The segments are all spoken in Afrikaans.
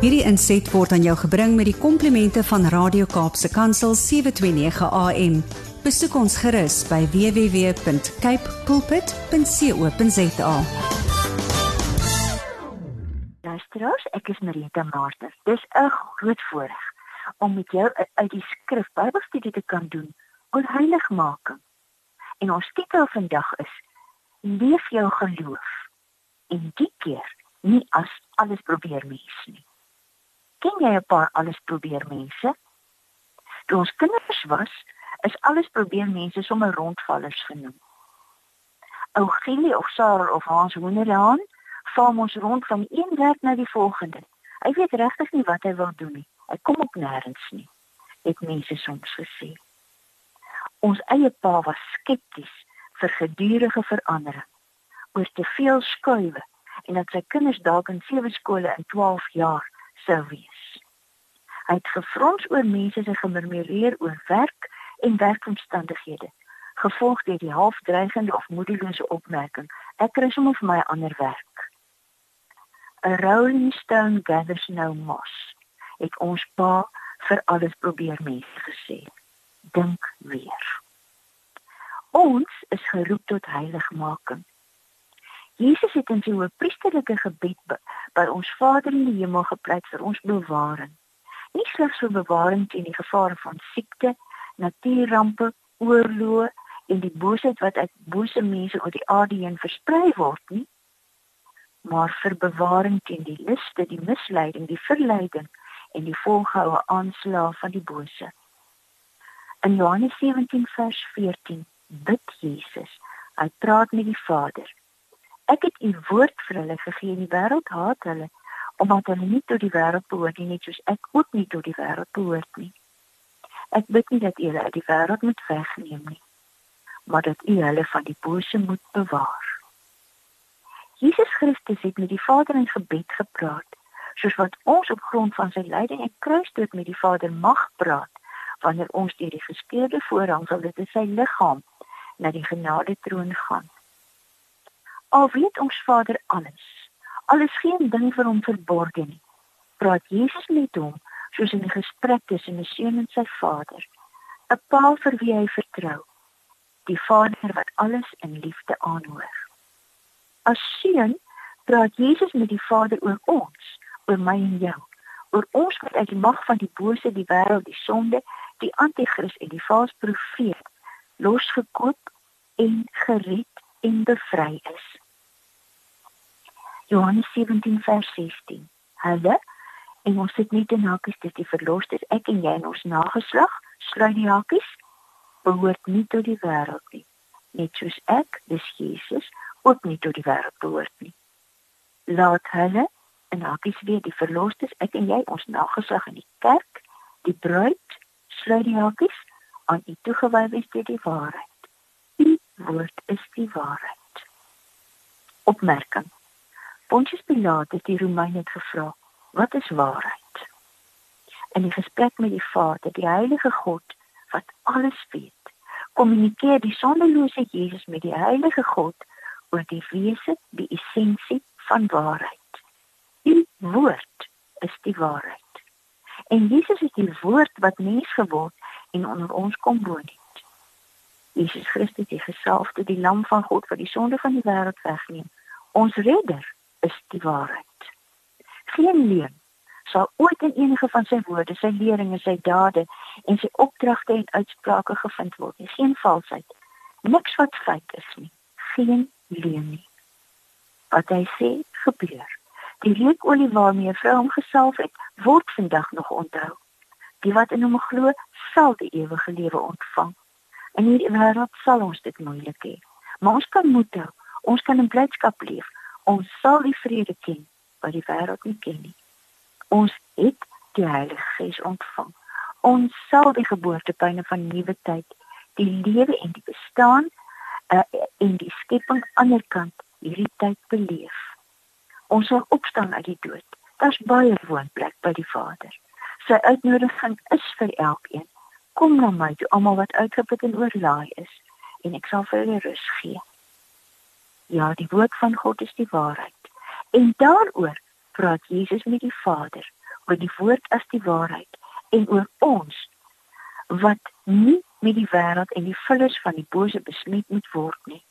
Hierdie inset word aan jou gebring met die komplimente van Radio Kaapse Kansel 729 AM. Besoek ons gerus by www.cape pulpit.co.za. Luisteraars, ek is Marita Martens. Dis 'n groot voorreg om met jou uit die skrif Bybelstudie te kan doen oor heiligmaking. En ons titel vandag is Leef jou geloof. En die keer nie as alles probeer mens nie. Ken jy 'n paar alles probeer mense? Toe ons kinders was, is alles probeer mense sommer rondvallers genoem. Ou Gillie of Sarah of Hans Hoenderhaan val ons rond van een werk na die volgende. Hy weet regtig nie wat hy wil doen nie. Hy kom op nêrens nie. Het mense soms gesê. Ons eie pa was skepties vir gedurende verandering oor te veel skuwe en dat sy kinders dalk in sewe skole in 12 jaar sou wees. Hy het gefrons oor mense se gemurmureer oor werk en werkomstandighede, gevolg deur die halfdreigende of moedelose opmerking: "Ek kry sommer vir my ander werk." A rolling stone gathers no moss. Het ons pa vir alles probeer mense gesê. Dink weer. Ons is geroep tot heiligmaking. Jesus het in sy priesterlike gebed by ons Vader in die hemel gepleit vir ons bewaring. Nie slegs vir bewaring teen die gevare van siekte, natuurrampe, oorloë en die boosheid wat uit bose mense oor die aarde heen versprei word nie, maar vir bewaring teen die liste, die misleiding, die verleiding en die volgehoue aanslae van die bose. In Johannes 17 vers 14 bid Jesus, hy praat met die Vader Ek het u woord vir hulle gegee in die wêreld haat hulle omdat hulle nie tot die wêreld behoort nie net soos ek ook nie tot die wêreld behoort nie. Ek bid nie dat u hulle uit die wêreld moet wegneem nie, maar dat u hulle van die bose moet bewaar. Jesus Christus het met die Vader in gebed gepraat, soos wat ons op grond van sy lyding en kruisdood met die Vader mag praat wanneer ons deur die geskeurde voorhangsel dit is sy liggaam na die genade troon gaan. Al weet ons Vader alles. Alles geen ding vir hom verborge nie. Praat Jesus met hom soos in 'n gesprek tussen 'n seun en sy Vader. 'n Pa vir wie hy vertrou. Die Vader wat alles in liefde aanhoor. As seun praat Jesus met die Vader oor ons, oor my en jou, oor ons wat uit die mag van die bose, die wêreld, die sonde, die anti-kris en die valse profeet losgekoop en gered en bevry is. Johannes 17 vers 16. Hulle en ons sit nie in hakies dis die verlosstes ek en jy en ons nageslag sluit die hakies behoort nie tot die wêreld nie. Net soos ek, dis Jesus, ook nie tot die wêreld behoort nie. Laat hulle en hakies weer die verlosstes ek en jy ons nageslag in die kerk, die bruid sluit die hakies aan u toegewy wees deur die waarheid. U woord is die waarheid. Opmerking Pontius Pilatus het die Romeine gevra: "Wat is waarheid?" In die gesprek met die Vader, die Heilige God wat alles weet, kommunikeer die sondelose Jesus met die Heilige God oor die wese, die essensie van waarheid. Die woord is die waarheid. En Jesus is die woord wat mens geword en onder ons kom woon het. Jesus Christus, die gesalfde, die lam van God wat die sonde van die wêreld wegneem, ons redder is die waarheid. Geen leuen sal ooit in enige van sy woorde, sy leringe, sy dade en sy opdragte en uitsprake gevind word nie. Geen valsheid. Niks wat feit is nie. Geen leuen nie. Wat hy sê, gebeur. Die reukolie waarmee vrou hom gesalf het, word vandag nog onthou. Die wat in hom glo, sal die ewige lewe ontvang. In hierdie wêreld sal ons dit moeilik hê, maar ons kan moed hou. Ons kan in blydskap leef ons sal die vrede ken wat die wêreld nie ken nie. Ons het die Heilige Gees ontvang. Ons sal die geboortepyne van nuwe tyd, die lewe en die bestaan uh, en die skepping aanderkant hierdie tyd beleef. Ons sal opstaan uit die dood. Daar's baie woonplek by die Vader. Sy uitnodiging is vir elkeen. Kom na my, toe almal wat uitgeput en oorlaai is, en ek sal vir julle rus gee. Ja, die woord van God is die waarheid. En daaroor praat Jesus met die Vader oor die woord as die waarheid en oor ons wat nie met die wêreld en die vullers van die bose besmet moet word nie.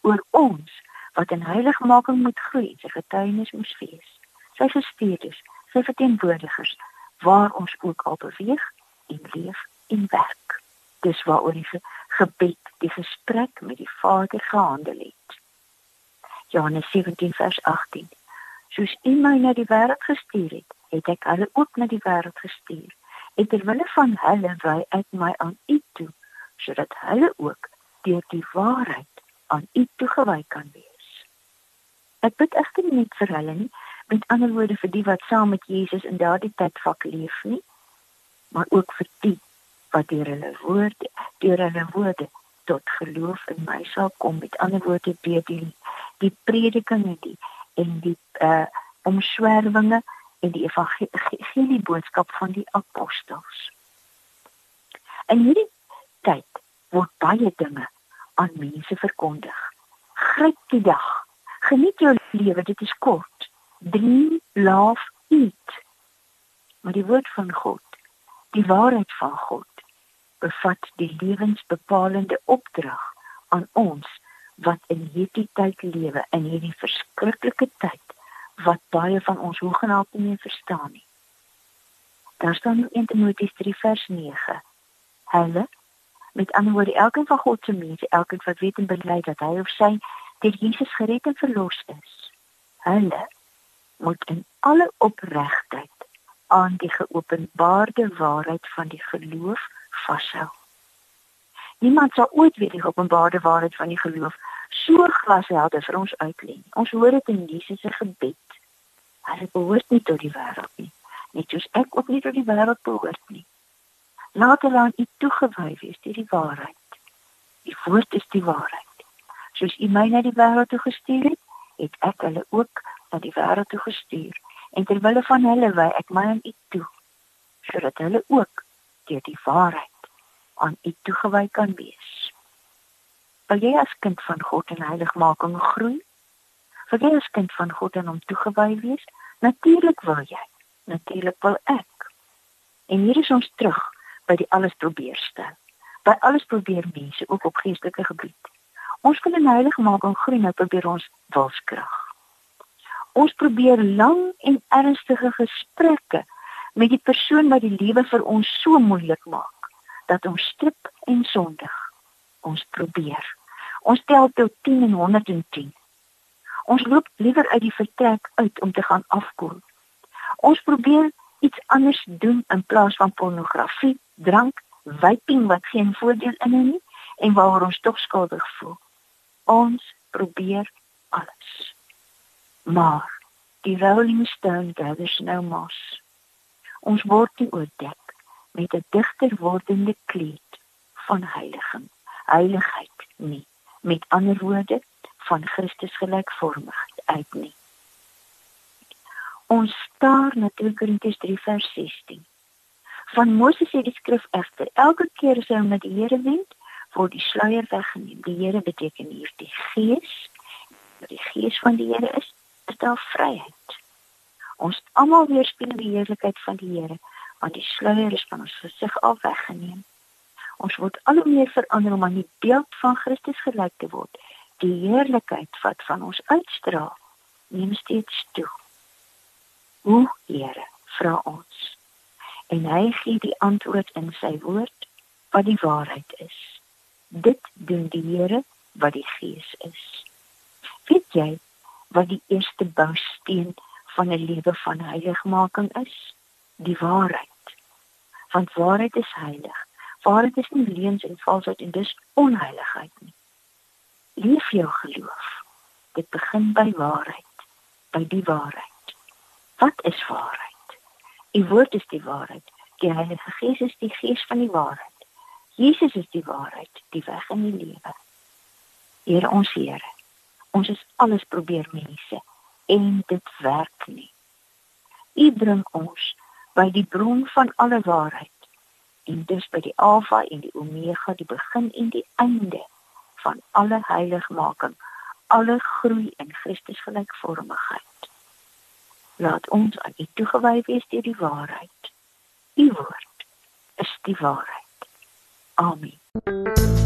Oor ons wat in heiligmaking moet groei, sy getuienis moet wees. Sy gestuurdes, sy verteenwoordigers waar ons ook al beweeg en leef en werk. Dis waaroor die gebed, die gesprek met die Vader gehandel het. Johannes 17 vers 18. Soos U my na die wêreld gestuur het, het ek hulle ook na die wêreld gestuur. En terwille van hulle wy ek my aan U toe, sodat hulle ook deur die waarheid aan U toegewy kan wees. Ek bid egter nie vir hulle nie, met ander woorde vir die wat saam met Jesus in daardie tyd vak leef nie, maar ook vir die wat deur hulle woorde, deur hulle woorde tot geloof in my sal kom met ander woorde deur die die predikinge die en die uh omswervinge en die evangelie boodskap van die apostels. En hierdie tyd word baie dinge aan mense verkondig. Gryp die dag. Geniet jou lewe, dit is kort. Dream, laugh, eat. Maar die woord van God, die waarheid van God bevat die lewensbepalende opdrag aan ons wat in hierdie tyd lewe in hierdie verskriklike tyd wat baie van ons hoegenaamd nie verstaan nie. Daar staan in 1 Timoteus 3 vers 9. Hulle met ander woorde elkeen van God se mense, elkeen wat weet en bely dat hy of sy deur Jesus gered en verlos is. Hulle moet in alle opregtheid aan die geopenbaarde waarheid van die geloof vashou. Niemand sal ooit weet die openbare waarheid van die geloof so glashelder vir ons uitlê. Ons hoor dit in Jesus se gebed. Hy behoort nie tot die wêreld nie. Net soos ek ook nie tot die wêreld behoort nie. Laat hulle aan U toegewy wees deur die waarheid. Die woord is die waarheid. Soos U my na die wêreld toe gestuur het, het ek hulle ook na die wêreld toe gestuur. En ter wille van hulle wy ek my aan U toe sodat hulle ook deur die waarheid aan U toegewy kan wees. Wil jy as kind van God in heiligmaking groei? Wil jy as kind van God aan hom toegewy wees? Natuurlik wil jy. Natuurlik wil ek. En hier is ons terug by die alles probeer stel. By alles probeer mense ook op geestelike gebied. Ons wil in heiligmaking groei, nou probeer ons wilskrag. Ons probeer lang en ernstige gesprekke met die persoon wat die lewe vir ons so moeilik maak dat ons strip en sondig. Ons probeer. Ons tel tot 10 en 110. Ons loop liewer uit die vertrek uit om te gaan afkoel. Ons probeer iets anders doen in plaas van pornografie, drank, vaping wat geen voordeel in het nie en waaroor ons tog skuldig voel. Ons probeer alles. Maar die rolling stone gathers no moss. Ons word nie oordek met 'n digter wordende kleed van heiliging. Heiligheid nie met ander woorde van Christus gelykvormigheid uit nie. Ons staar na 2 Korintiërs 3 vers 16. Van Moses sê die skrif egter elke keer as hy met die Here wend, word die sluier weggeneem. Die Here beteken hier die Gees. Die Gees van die Here is, is daar vryheid. Ons almal weerspieël die heerlikheid van die Here want die sluier is van ons gesig af weggeneem. Ons word al hoe meer verander om aan die beeld van Christus gelyk te word. Die heerlikheid wat van ons uitstraal, neem steeds toe. O Here, vra ons. En hy gee die antwoord in sy woord wat die waarheid is. Dit doen die Here wat die Gees is. Weet jy wat die eerste bousteen van 'n lewe van heiligmaking is? Die waarheid. Want waarheid is heilig. Waarheid is nie leuns en valsheid en dis onheiligheid nie. Leef jou geloof. Dit begin by waarheid, by die waarheid. Wat is waarheid? Die woord is die waarheid. Die Heilige Gees is die gees van die waarheid. Jesus is die waarheid, die weg in die lewe. Here ons Here. Ons is alles probeer mense en dit werk nie. U bring ons by die bron van alle waarheid en dus by die alfa en die omega die begin en die einde van alle heiligmaking alle groei in Christus gelykvormigheid Laat ons aan U toegewy wees deur die waarheid. U woord is die waarheid. Amen.